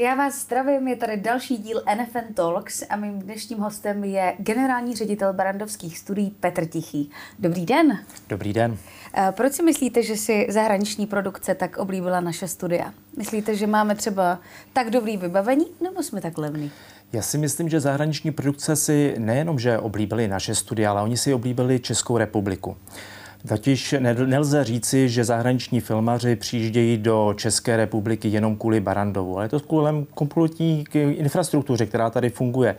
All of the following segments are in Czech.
Já vás zdravím, je tady další díl NFN Talks a mým dnešním hostem je generální ředitel barandovských studií Petr Tichý. Dobrý den. Dobrý den. Eh, proč si myslíte, že si zahraniční produkce tak oblíbila naše studia? Myslíte, že máme třeba tak dobrý vybavení, nebo jsme tak levní? Já si myslím, že zahraniční produkce si nejenom, že oblíbili naše studia, ale oni si oblíbili Českou republiku. Totiž nelze říci, že zahraniční filmaři přijíždějí do České republiky jenom kvůli Barandovu, ale je to kvůli kompletní infrastruktuře, která tady funguje.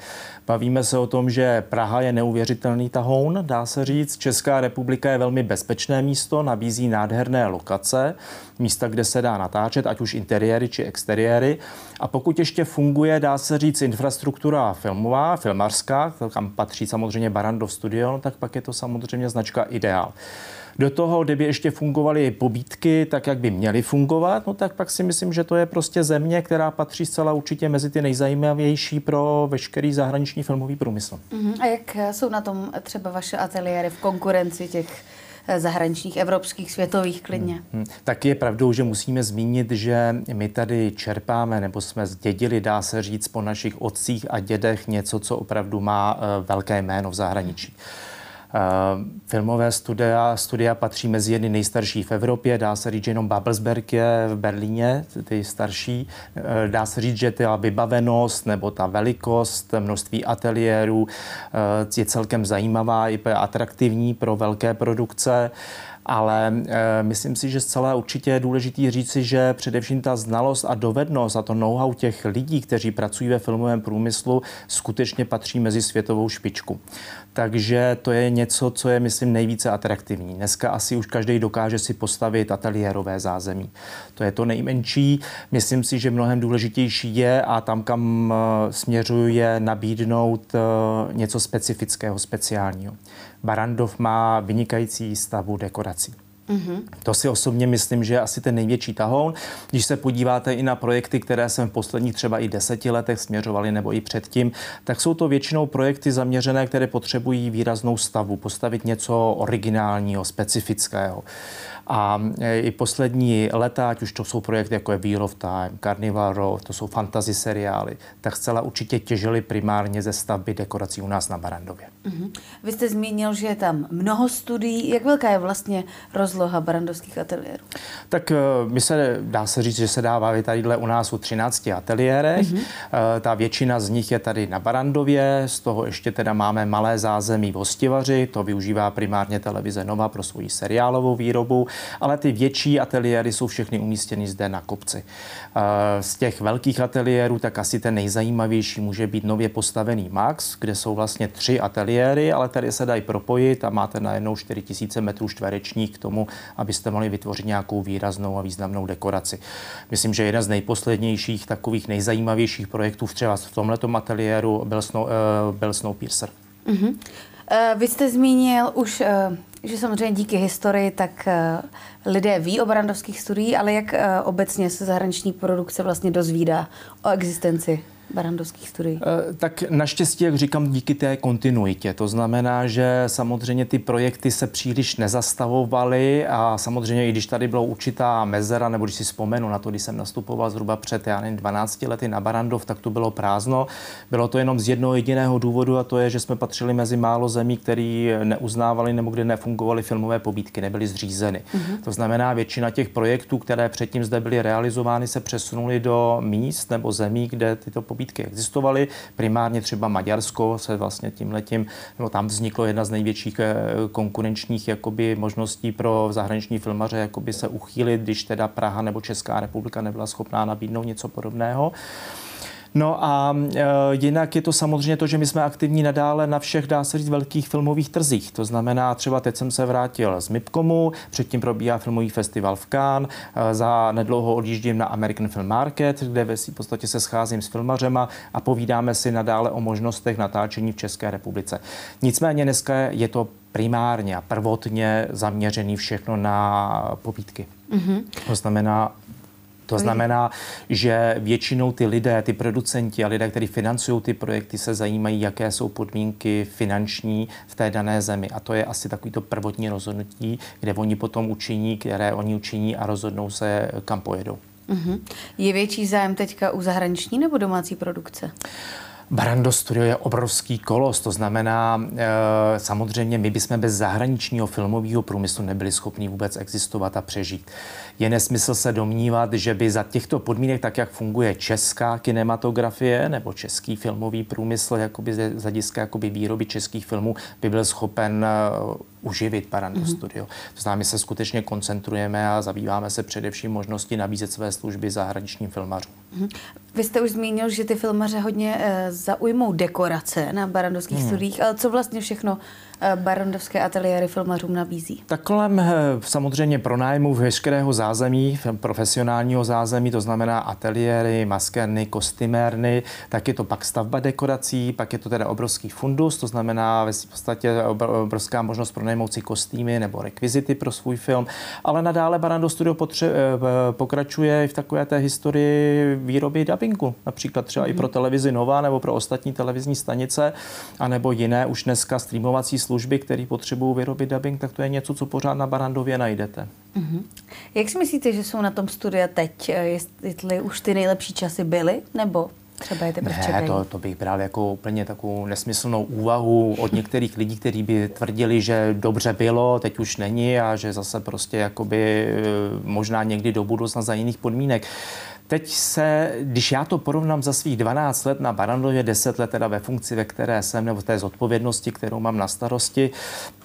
Bavíme se o tom, že Praha je neuvěřitelný tahoun, dá se říct. Česká republika je velmi bezpečné místo, nabízí nádherné lokace, místa, kde se dá natáčet, ať už interiéry či exteriéry. A pokud ještě funguje, dá se říct, infrastruktura filmová, filmařská, kam patří samozřejmě Barandov Studio, no tak pak je to samozřejmě značka Ideál. Do toho, kdyby ještě fungovaly pobítky tak, jak by měly fungovat, no tak pak si myslím, že to je prostě země, která patří zcela určitě mezi ty nejzajímavější pro veškerý zahraniční filmový průmysl. Uh-huh. A jak jsou na tom třeba vaše ateliéry v konkurenci těch eh, zahraničních, evropských, světových klidně. Hmm, hmm. Tak je pravdou, že musíme zmínit, že my tady čerpáme, nebo jsme zdědili, dá se říct, po našich otcích a dědech něco, co opravdu má eh, velké jméno v zahraničí. Hmm. Eh, filmové studia, studia patří mezi jedny nejstarší v Evropě, dá se říct, že jenom Babelsberg je v Berlíně, ty starší. Eh, dá se říct, že ta vybavenost nebo ta velikost, množství ateliérů eh, je celkem zajímavá i atraktivní pro velké produkce ale e, myslím si, že zcela určitě je důležité říci, že především ta znalost a dovednost a to know-how těch lidí, kteří pracují ve filmovém průmyslu, skutečně patří mezi světovou špičku. Takže to je něco, co je, myslím, nejvíce atraktivní. Dneska asi už každý dokáže si postavit ateliérové zázemí. To je to nejmenší. Myslím si, že mnohem důležitější je a tam, kam eh, směřuji, je nabídnout eh, něco specifického, speciálního. Barandov má vynikající stavu dekorací. Mm-hmm. To si osobně myslím, že je asi ten největší tahoun. Když se podíváte i na projekty, které jsem v posledních třeba i deseti letech směřovali nebo i předtím, tak jsou to většinou projekty zaměřené, které potřebují výraznou stavu, postavit něco originálního, specifického. A e, i poslední leta, ať už to jsou projekty jako je Wheel of Time, Carnival Road, to jsou fantasy seriály, tak zcela určitě těžili primárně ze stavby dekorací u nás na Barandově. Mm-hmm. Vy jste zmínil, že je tam mnoho studií. Jak velká je vlastně rozloha barandovských ateliérů? Tak e, my se, dá se říct, že se dává tadyhle u nás u 13 ateliérech. Mm-hmm. Ta většina z nich je tady na Barandově, z toho ještě teda máme malé zázemí v Hostivaři, to využívá primárně televize Nova pro svoji seriálovou výrobu ale ty větší ateliéry jsou všechny umístěny zde na kopci. Eh, z těch velkých ateliérů tak asi ten nejzajímavější může být nově postavený Max, kde jsou vlastně tři ateliéry, ale tady se dají propojit a máte najednou 4000 metrů čtverečních k tomu, abyste mohli vytvořit nějakou výraznou a významnou dekoraci. Myslím, že jeden z nejposlednějších takových nejzajímavějších projektů třeba v tomto ateliéru byl, Snow, uh, byl Snowpiercer. Mm-hmm. Uh, vy jste zmínil už uh že samozřejmě díky historii tak eh, lidé ví o barandovských studiích, ale jak eh, obecně se zahraniční produkce vlastně dozvídá o existenci barandovských studií? Eh, tak naštěstí, jak říkám, díky té kontinuitě. To znamená, že samozřejmě ty projekty se příliš nezastavovaly a samozřejmě i když tady byla určitá mezera, nebo když si vzpomenu na to, když jsem nastupoval zhruba před já nevím, 12 lety na Barandov, tak to bylo prázdno. Bylo to jenom z jednoho jediného důvodu a to je, že jsme patřili mezi málo zemí, které neuznávali nebo kde nefungovaly filmové pobídky, nebyly zřízeny. Mm-hmm. To znamená, většina těch projektů, které předtím zde byly realizovány, se přesunuly do míst nebo zemí, kde tyto pobídky existovaly. Primárně třeba Maďarsko se vlastně tím letím, nebo tam vzniklo jedna z největších eh, konkurenčních jakoby, možností pro zahraniční filmaře jakoby se uchýlit, když teda Praha nebo Česká republika nebyla schopná nabídnout něco podobného. No a e, jinak je to samozřejmě to, že my jsme aktivní nadále na všech, dá se říct, velkých filmových trzích. To znamená, třeba teď jsem se vrátil z MIPCOMu, předtím probíhá filmový festival v Cannes, e, za nedlouho odjíždím na American Film Market, kde ve v podstatě se scházím s filmařema a povídáme si nadále o možnostech natáčení v České republice. Nicméně dneska je to primárně a prvotně zaměřený všechno na pobídky. Mm-hmm. To znamená to znamená, že většinou ty lidé, ty producenti a lidé, kteří financují ty projekty, se zajímají, jaké jsou podmínky finanční v té dané zemi. A to je asi takový to prvotní rozhodnutí, kde oni potom učiní, které oni učiní a rozhodnou se, kam pojedou. Uh-huh. Je větší zájem teďka u zahraniční nebo domácí produkce? Barando Studio je obrovský kolos, to znamená, e, samozřejmě my bychom bez zahraničního filmového průmyslu nebyli schopni vůbec existovat a přežít. Je nesmysl se domnívat, že by za těchto podmínek, tak jak funguje česká kinematografie nebo český filmový průmysl, jakoby z hlediska jakoby výroby českých filmů, by byl schopen e, uživit Barando mm-hmm. Studio. To znamená, my se skutečně koncentrujeme a zabýváme se především možností nabízet své služby zahraničním filmařům. Mm-hmm. Vy jste už zmínil, že ty filmaře hodně e, zaujmou dekorace na barandovských hmm. studiích, ale co vlastně všechno Eh, barondovské ateliéry filmařům nabízí? Tak kolem eh, samozřejmě pronájmu veškerého zázemí, profesionálního zázemí, to znamená ateliéry, maskerny, kostymérny, tak je to pak stavba dekorací, pak je to teda obrovský fundus, to znamená v podstatě obrovská možnost pronajmout si kostýmy nebo rekvizity pro svůj film, ale nadále Barando Studio potře- eh, pokračuje v takové té historii výroby dubbingu, například třeba mm-hmm. i pro mhm. televizi Nova nebo pro ostatní televizní stanice, anebo jiné už dneska streamovací služby, které potřebují vyrobit dubbing, tak to je něco, co pořád na Barandově najdete. Uh-huh. Jak si myslíte, že jsou na tom studia teď? Jestli už ty nejlepší časy byly, nebo Třeba je ne, to, to bych bral jako úplně takovou nesmyslnou úvahu od některých lidí, kteří by tvrdili, že dobře bylo, teď už není a že zase prostě jakoby eh, možná někdy do budoucna za jiných podmínek. Teď se, když já to porovnám za svých 12 let na Barandově, 10 let teda ve funkci, ve které jsem, nebo v té zodpovědnosti, kterou mám na starosti,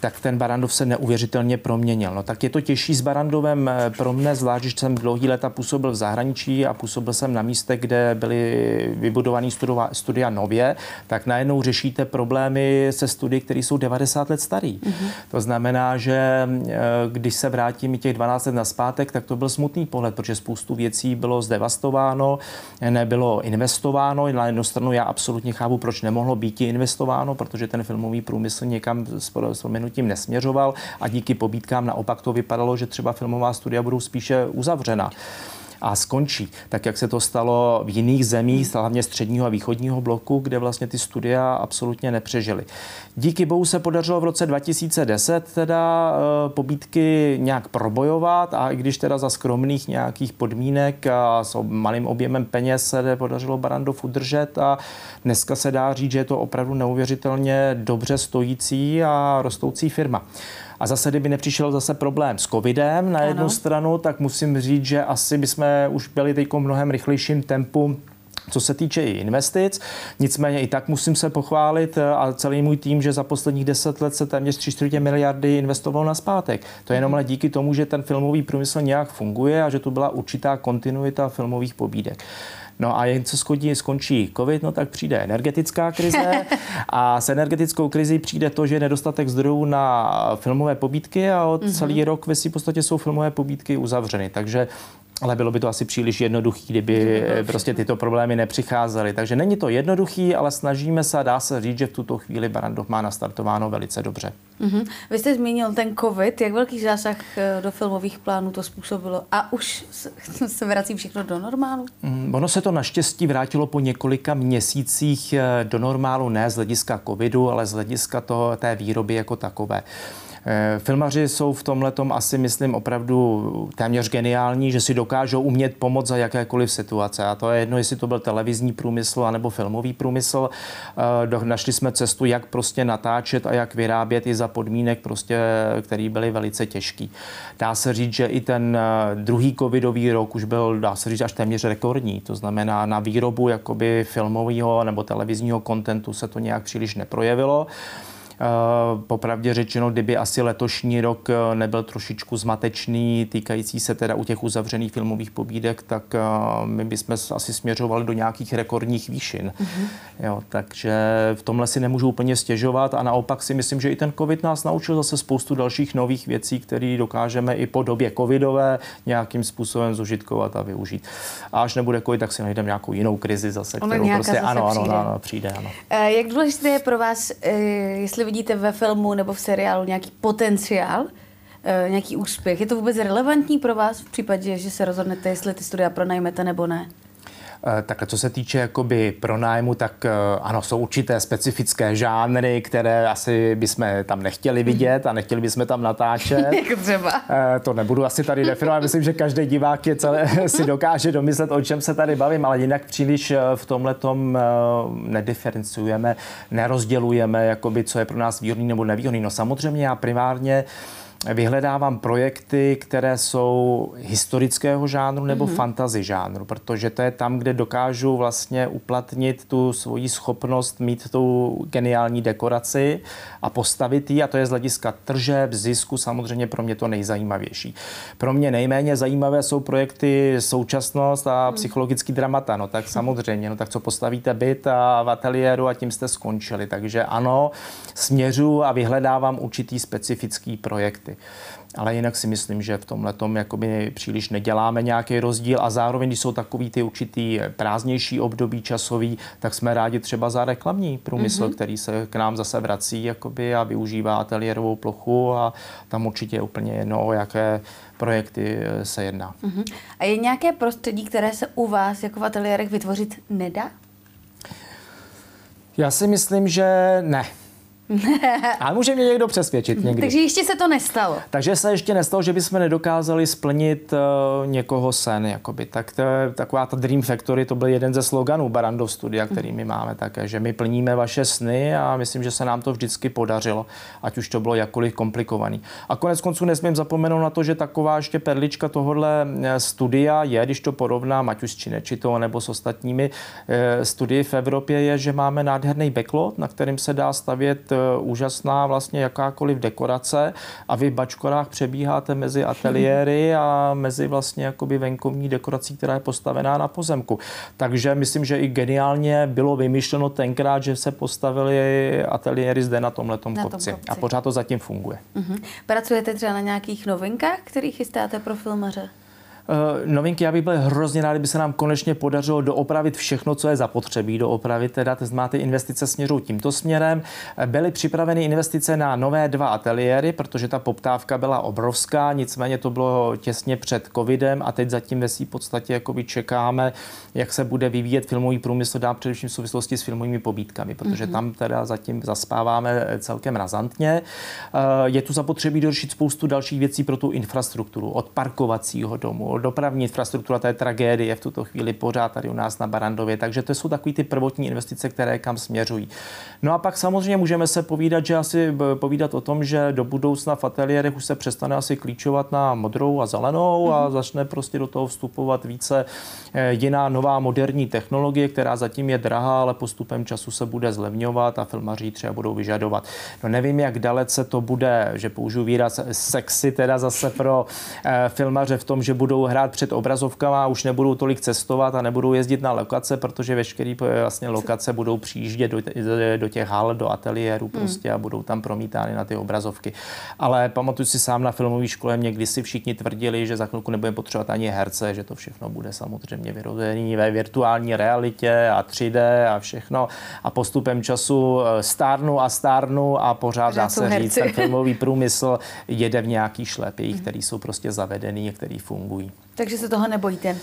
tak ten Barandov se neuvěřitelně proměnil. No tak je to těžší s Barandovem eh, pro mne, zvlášť, že jsem dlouhý leta působil v zahraničí a působil jsem na místech, kde byly vybudované studia nově, tak najednou řešíte problémy se studii, které jsou 90 let starý. Mm-hmm. To znamená, že eh, když se vrátím těch 12 let na zpátek, tak to byl smutný pohled, protože spoustu věcí bylo zdevastováno zdevastováno, nebylo investováno. Na jednu stranu já absolutně chápu, proč nemohlo být investováno, protože ten filmový průmysl někam s proměnutím nesměřoval a díky pobítkám naopak to vypadalo, že třeba filmová studia budou spíše uzavřena a skončí. Tak jak se to stalo v jiných zemích, hlavně středního a východního bloku, kde vlastně ty studia absolutně nepřežily. Díky bohu se podařilo v roce 2010 teda e, pobítky nějak probojovat a i když teda za skromných nějakých podmínek a s malým objemem peněz se podařilo Barandov udržet a dneska se dá říct, že je to opravdu neuvěřitelně dobře stojící a rostoucí firma. A zase, kdyby nepřišel zase problém s covidem na jednu ano. stranu, tak musím říct, že asi bychom už byli teď mnohem rychlejším tempu co se týče i investic, nicméně i tak musím se pochválit eh, a celý můj tým, že za posledních deset let se téměř 3 čtvrtě miliardy investovalo na zpátek. To je jenom ale díky tomu, že ten filmový průmysl nějak funguje a že tu byla určitá kontinuita filmových pobídek. No a jen co skončí, skončí covid, no tak přijde energetická krize a s energetickou krizi přijde to, že je nedostatek zdrojů na filmové pobídky a od mm-hmm. celý rok ve v podstatě jsou filmové pobídky uzavřeny. Takže ale bylo by to asi příliš jednoduché, kdyby prostě tyto problémy nepřicházely. Takže není to jednoduchý, ale snažíme se a dá se říct, že v tuto chvíli Barandov má nastartováno velice dobře. Mm-hmm. Vy jste zmínil ten COVID, jak velký zásah eh, do filmových plánů to způsobilo a už se vrací všechno do normálu? Mm, ono se to naštěstí vrátilo po několika měsících eh, do normálu, ne z hlediska covidu, ale z hlediska toho, té výroby jako takové. Eh, filmaři jsou v tomhle asi, myslím, opravdu téměř geniální, že si dokážou umět pomoct za jakékoliv situace. A to je jedno, jestli to byl televizní průmysl anebo filmový průmysl. Eh, našli jsme cestu, jak prostě natáčet a jak vyrábět i za podmínek, prostě, který byly velice těžký. Dá se říct, že i ten eh, druhý covidový rok už byl, dá se říct, až téměř rekordní. To znamená, na výrobu jakoby filmového nebo televizního kontentu se to nějak příliš neprojevilo. Eh, popravdě řečeno, kdyby asi letošní rok eh, nebyl trošičku zmatečný, týkající se teda u těch uzavřených filmových pobídek, tak eh, my bychom asi směřovali do nějakých rekordních výšin. Mm-hmm. Jo, takže v tomhle si nemůžu úplně stěžovat a naopak si myslím, že i ten COVID nás naučil zase spoustu dalších nových věcí, které dokážeme i po době covidové nějakým způsobem zužitkovat a využít. A až nebude covid, tak si najdeme nějakou jinou krizi zase, ono kterou prostě zase ano, přijde. ano, ano, přijde. Ano. Jak důležité je pro vás, jestli vidíte ve filmu nebo v seriálu nějaký potenciál, eh, nějaký úspěch. Je to vůbec relevantní pro vás v případě, že se rozhodnete, jestli ty studia pronajmete nebo ne? Eh, tak co se týče jakoby pronájmu, tak eh, ano, jsou určité specifické žánry, které asi bychom tam nechtěli vidět a nechtěli bychom tam natáčet. jako třeba? Eh, to nebudu asi tady definovat, myslím, že každý divák je celé, si dokáže domyslet, o čem se tady bavím, ale jinak příliš v tomhle tom nediferenciujeme, nerozdělujeme, jakoby, co je pro nás výhodný nebo nevýhodný. No samozřejmě já primárně vyhledávám projekty, které jsou historického žánru nebo mm-hmm. fantasy žánru, protože to je tam, kde dokážu vlastně uplatnit tu svoji schopnost mít tu geniální dekoraci a postavit ji a to je z hlediska tržeb, zisku samozřejmě pro mě to nejzajímavější. Pro mě nejméně zajímavé jsou projekty současnost a mm. psychologický dramata, no tak samozřejmě, no tak co postavíte byt a v ateliéru a tím jste skončili. Takže ano, směřu a vyhledávám určitý specifický projekty. Ale jinak si myslím, že v tomhle tom jakoby příliš neděláme nějaký rozdíl a zároveň, když jsou takový ty určitý prázdnější období časový, tak jsme rádi třeba za reklamní průmysl, mm-hmm. který se k nám zase vrací jakoby a využívá ateliérovou plochu a tam určitě je úplně jedno, o jaké projekty se jedná. Mm-hmm. A je nějaké prostředí, které se u vás jako v ateliérech vytvořit nedá? Já si myslím, že ne. Ale může mě někdo přesvědčit někdy. Takže ještě se to nestalo. Takže se ještě nestalo, že bychom nedokázali splnit uh, někoho sen. Jakoby. Tak to je taková ta Dream Factory, to byl jeden ze sloganů Barandov Studia, který my máme také, že my plníme vaše sny a myslím, že se nám to vždycky podařilo, ať už to bylo jakkoliv komplikovaný. A konec konců nesmím zapomenout na to, že taková ještě perlička tohohle eh, studia je, když to porovnám, ať už s Činečitou nebo s ostatními eh, studii v Evropě, je, že máme nádherný backlot, na kterým se dá stavět úžasná vlastně jakákoliv dekorace a vy v Bačkorách přebíháte mezi ateliéry a mezi vlastně jakoby venkovní dekorací, která je postavená na pozemku. Takže myslím, že i geniálně bylo vymyšleno tenkrát, že se postavili ateliéry zde na tomhle kopci. Tom kopci. A pořád to zatím funguje. Uh-huh. Pracujete třeba na nějakých novinkách, které chystáte pro filmaře? Eh, novinky, já bych byl hrozně rád, kdyby se nám konečně podařilo doopravit všechno, co je zapotřebí doopravit. Teda máte investice směřují tímto směrem. Eh, byly připraveny investice na nové dva ateliéry, protože ta poptávka byla obrovská, nicméně to bylo těsně před covidem a teď zatím ve své podstatě jakoby čekáme, jak se bude vyvíjet filmový průmysl, dá především v souvislosti s filmovými pobídkami, protože mm-hmm. tam teda zatím zaspáváme celkem razantně. Eh, je tu zapotřebí dořešit spoustu dalších věcí pro tu infrastrukturu, od parkovacího domu, dopravní infrastruktura, to je tragédie v tuto chvíli pořád tady u nás na Barandově. Takže to jsou takové ty prvotní investice, které kam směřují. No a pak samozřejmě můžeme se povídat, že asi povídat o tom, že do budoucna v ateliérech už se přestane asi klíčovat na modrou a zelenou a mhm. začne prostě do toho vstupovat více eh, jiná nová moderní technologie, která zatím je drahá, ale postupem času se bude zlevňovat a filmaři třeba budou vyžadovat. No nevím, jak dalece to bude, že použiju výraz sexy teda zase pro eh, filmaře v tom, že budou hrát před obrazovkama a už nebudou tolik cestovat a nebudou jezdit na lokace, protože veškeré eh, vlastně lokace budou přijíždět do, do těch hal, do ateliéru hmm. prostě hmm. a budou tam promítány na ty obrazovky. Ale pamatuju si sám na filmové škole, mě kdysi všichni tvrdili, že za chvilku nebudeme potřebovat ani herce, že to všechno bude samozřejmě vyrozený ve virtuální realitě a 3D a všechno. A postupem času eh, stárnu a stárnu a pořád dá se říct, ten filmový průmysl jede v nějaký šlepích, hmm. který jsou prostě zavedený a který fungují. Takže se toho nebojíte?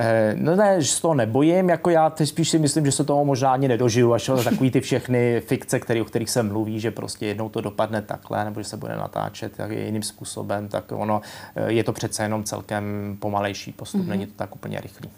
Eh, no ne, že se toho nebojím, jako já teď spíš si myslím, že se toho možná ani nedožiju, až takový ty všechny fikce, který, o kterých se mluví, že prostě jednou to dopadne takhle, nebo že se bude natáčet tak jiným způsobem, tak ono eh, je to přece jenom celkem pomalejší postup, mm-hmm. není to tak úplně rychlý.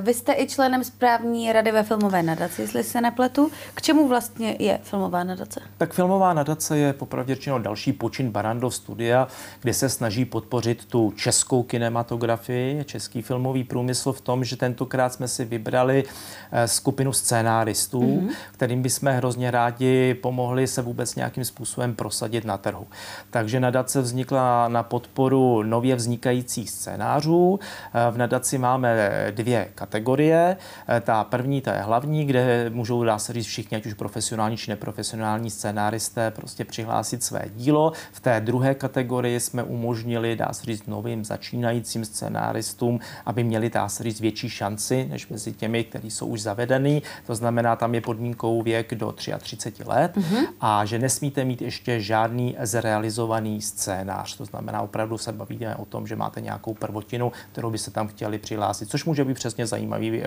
Vy jste i členem správní rady ve filmové nadaci, jestli se nepletu. K čemu vlastně je filmová nadace? Tak filmová nadace je popravdě řečeno další počin Barandov studia, kde se snaží podpořit tu českou kinematografii, český filmový průmysl v tom, že tentokrát jsme si vybrali eh, skupinu scénáristů, mm-hmm. kterým bychom hrozně rádi pomohli se vůbec nějakým způsobem prosadit na trhu. Takže nadace vznikla na podporu nově vznikajících scénářů. Eh, v nadaci máme dvě kategorie. Eh, ta první, ta je hlavní, kde můžou, dá se říct, všichni, ať už profesionální či neprofesionální scénáristé, prostě přihlásit své dílo. V té druhé kategorii jsme umožnili, dá se říct, novým začínajícím scénáristům, aby měli, dá se říct, větší šanci než mezi těmi, kteří jsou už zavedený. To znamená, tam je podmínkou věk do 33 let mm-hmm. a že nesmíte mít ještě žádný zrealizovaný scénář. To znamená, opravdu se bavíme o tom, že máte nějakou prvotinu, kterou by se tam chtěli přihlásit, což může být přes přesně zajímavý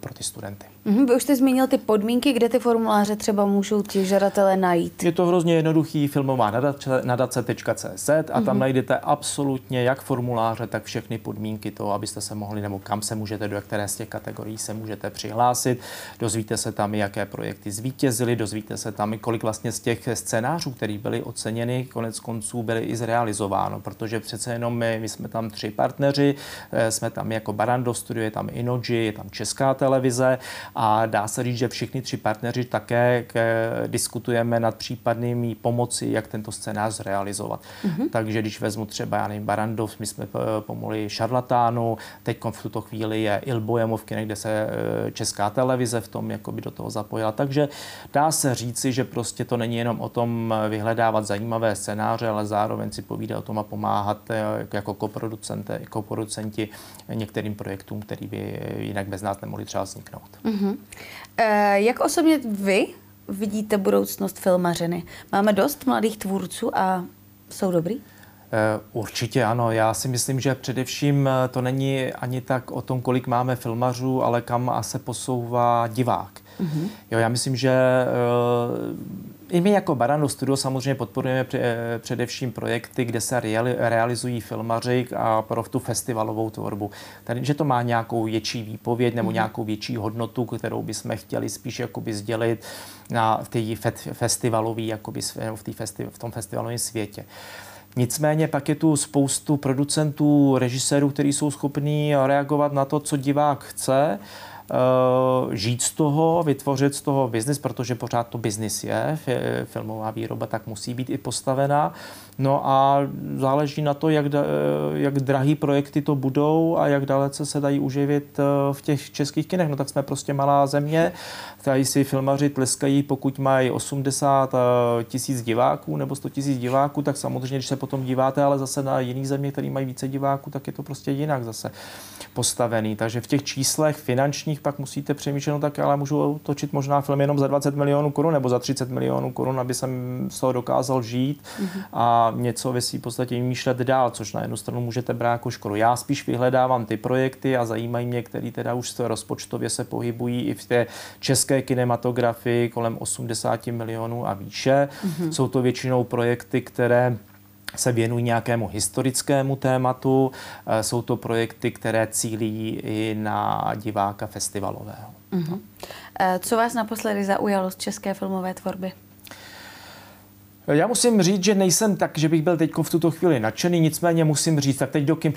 pro ty studenty. Mm-hmm, vy už jste zmínil ty podmínky, kde ty formuláře třeba můžou ti žadatelé najít. Je to hrozně jednoduchý filmová nadace, nadace.cz a tam mm-hmm. najdete absolutně jak formuláře, tak všechny podmínky toho, abyste se mohli, nebo kam se můžete, do které z těch kategorií se můžete přihlásit. Dozvíte se tam, jaké projekty zvítězily, dozvíte se tam, kolik vlastně z těch scénářů, které byly oceněny, konec konců byly i zrealizováno, protože přece jenom my, my jsme tam tři partneři, eh, jsme tam jako Barando Studio, je tam Inoji, je tam Česká televize a dá se říct, že všichni tři partneři také k, diskutujeme nad případnými pomoci, jak tento scénář zrealizovat. Mm-hmm. Takže když vezmu třeba, já nevím, Barandov, my jsme eh, pomohli Šarlatánu, teď v tuto chvíli je Ilbojemovky, kde se eh, Česká televize v tom jakoby do toho zapojila. Takže dá se říci, že prostě to není jenom o tom vyhledávat zajímavé scénáře, ale zároveň si povídat o tom a pomáhat eh, jako koproducenti některým projektům, který by jinak bez nás nemohli třeba vzniknout. Mm-hmm. E, jak osobně vy vidíte budoucnost filmařiny? Máme dost mladých tvůrců a jsou dobrý? Eh, určitě ano. Já si myslím, že především eh, to není ani tak o tom, kolik máme filmařů, ale kam se posouvá divák. Mm-hmm. Jo, já myslím, že i my jako Barano Studio samozřejmě podporujeme především projekty, kde se realizují filmaři a pro tu festivalovou tvorbu. Tady, že to má nějakou větší výpověď nebo mm-hmm. nějakou větší hodnotu, kterou bychom chtěli spíš jakoby sdělit na té festivalový, jakoby v, té festi, v tom festivalovém světě. Nicméně pak je tu spoustu producentů, režisérů, kteří jsou schopní reagovat na to, co divák chce Eh, žít z toho, vytvořit z toho biznis, protože pořád to biznis je, filmová výroba tak musí být i postavená. No a záleží na to, jak, jak drahý projekty to budou a jak dalece se dají uživit eh, v těch českých kinech. No tak jsme prostě malá země, tady si filmaři tleskají, pokud mají 80 eh, tisíc diváků nebo 100 tisíc diváků, tak samozřejmě, když se potom díváte, ale zase na jiný země, který mají více diváků, tak je to prostě jinak zase postavený. Takže v těch číslech finančních pak musíte přemýšlet, no tak ale můžu točit možná film jenom za 20 milionů korun nebo za 30 milionů korun, aby jsem z toho dokázal žít mm-hmm. a něco ve v podstatě vymýšlet dál, což na jednu stranu můžete brát jako škodu. Já spíš vyhledávám ty projekty a zajímají mě, které teda už rozpočtově se pohybují i v té české kinematografii kolem 80 milionů a výše. Mm-hmm. Jsou to většinou projekty, které se věnují nějakému historickému tématu. Eh, jsou to projekty, které cílí i na diváka festivalového. Uh-huh. Co vás naposledy zaujalo z české filmové tvorby? Já musím říct, že nejsem tak, že bych byl teď v tuto chvíli nadšený, nicméně musím říct, tak teď do kým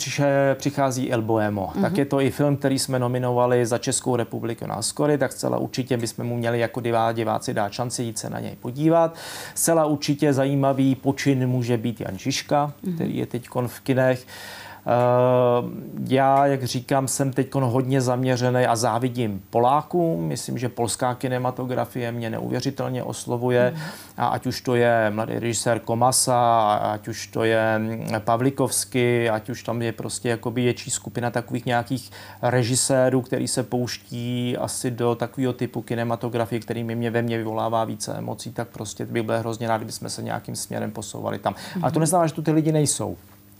přichází El Boemo. Mm-hmm. Tak je to i film, který jsme nominovali za Českou republiku na Skory, tak zcela určitě bychom mu měli jako divá, diváci dát šanci jít se na něj podívat. Zcela určitě zajímavý počin může být Jan Žižka, mm-hmm. který je teď v kinech. Já, jak říkám, jsem teď hodně zaměřený a závidím Polákům. Myslím, že polská kinematografie mě neuvěřitelně oslovuje. A ať už to je mladý režisér Komasa, ať už to je Pavlikovsky, ať už tam je prostě jakoby větší skupina takových nějakých režisérů, který se pouští asi do takového typu kinematografie, který mě ve mně vyvolává více emocí, tak prostě bych byl hrozně rád, kdybychom se nějakým směrem posouvali tam. Mm-hmm. Ale to neznamená, že tu ty lidi nejsou.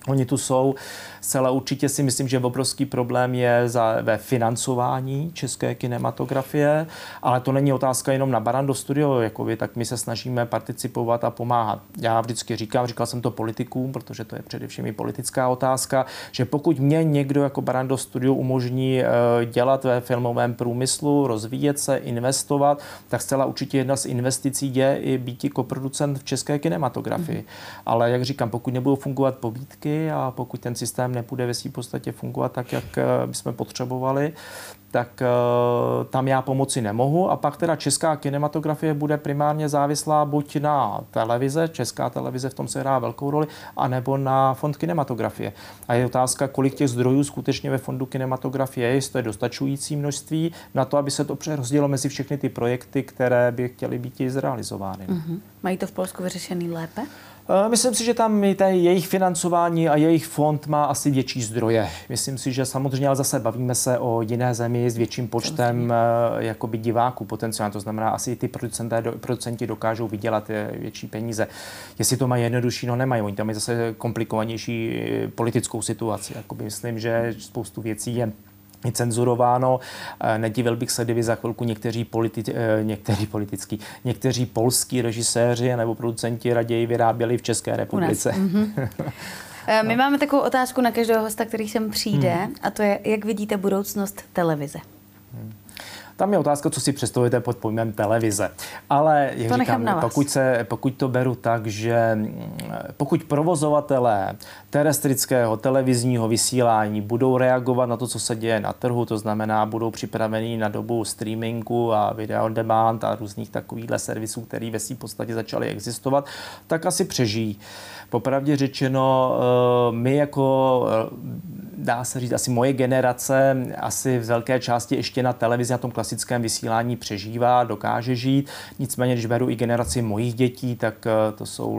Oni tu jsou. Zcela určitě si myslím, že obrovský problém je za, ve financování české kinematografie, ale to není otázka jenom na Barando Studio, jako vy, tak my se snažíme participovat a pomáhat. Já vždycky říkám, říkal jsem to politikům, protože to je především i politická otázka, že pokud mě někdo jako Barando Studio umožní eh, dělat ve filmovém průmyslu, rozvíjet se, investovat, tak zcela určitě jedna z investicí je i být koproducent v české kinematografii. Mm. Ale jak říkám, pokud nebudou fungovat pobídky, a pokud ten systém nebude ve své podstatě fungovat tak, jak eh, bychom potřebovali, tak uh, tam já pomoci nemohu. A pak teda česká kinematografie bude primárně závislá buď na televize, česká televize v tom se hrá velkou roli, anebo na fond kinematografie. A je otázka, kolik těch zdrojů skutečně ve fondu kinematografie je, jestli to je dostačující množství na to, aby se to přerozdělilo mezi všechny ty projekty, které by chtěly být zrealizovány. Mm-hmm. Mají to v Polsku vyřešený lépe? Eh, myslím si, že tam i jejich financování a jejich fond má asi větší zdroje. Myslím si, že samozřejmě, ale zase bavíme se o jiné zemi s větším počtem eh, jakoby diváků potenciálně. To znamená, asi ty producenti dokážou vydělat eh, větší peníze. Jestli to mají jednodušší, no nemají. Oni tam je zase komplikovanější politickou situaci. Jakoby myslím, že spoustu věcí je cenzurováno. Nedivil bych se, kdyby za chvilku někteří, politi- někteří politický, někteří polský režiséři nebo producenti raději vyráběli v České republice. Mm-hmm. My no. máme takovou otázku na každého hosta, který sem přijde, hmm. a to je, jak vidíte budoucnost televize? Tam je otázka, co si představujete pod pojmem televize. Ale jak to říkám, pokud, se, pokud to beru tak, že mm, pokud provozovatelé terestrického televizního vysílání budou reagovat na to, co se děje na trhu, to znamená, budou připraveni na dobu streamingu a video on demand a různých takovýchhle servisů, které ve svým podstatě začaly existovat, tak asi přežijí. Popravdě řečeno, eh, my jako, eh, dá se říct, asi moje generace, asi v velké části ještě na televizi, na tom klasickém vysílání přežívá, dokáže žít. Nicméně, když beru i generaci mojich dětí, tak eh, to jsou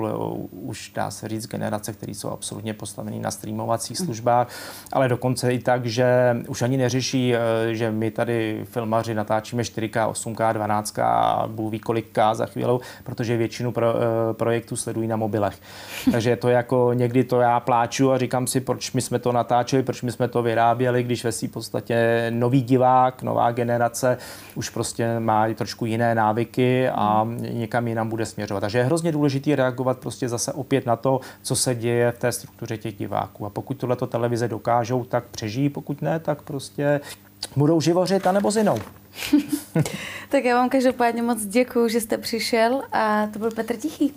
už, dá se říct, generace, které jsou absolutně postavené na streamovacích hm. službách, ale dokonce i tak, že už ani neřeší, že my tady filmaři natáčíme 4K, 8K, 12K a Bůh ví kolik K za chvíli, protože většinu pro, projektů sledují na mobilech. Takže to jako někdy to já pláču a říkám si, proč my jsme to natáčeli, proč my jsme to vyráběli, když ve v podstatě nový divák, nová generace už prostě má trošku jiné návyky a někam jinam bude směřovat. Takže je hrozně důležité reagovat prostě zase opět na to, co se děje v té struktuře těch diváků. A pokud tohleto televize dokážou, tak přežijí, pokud ne, tak prostě budou živořit anebo zinou. tak já vám každopádně moc děkuji, že jste přišel a to byl Petr Tichý.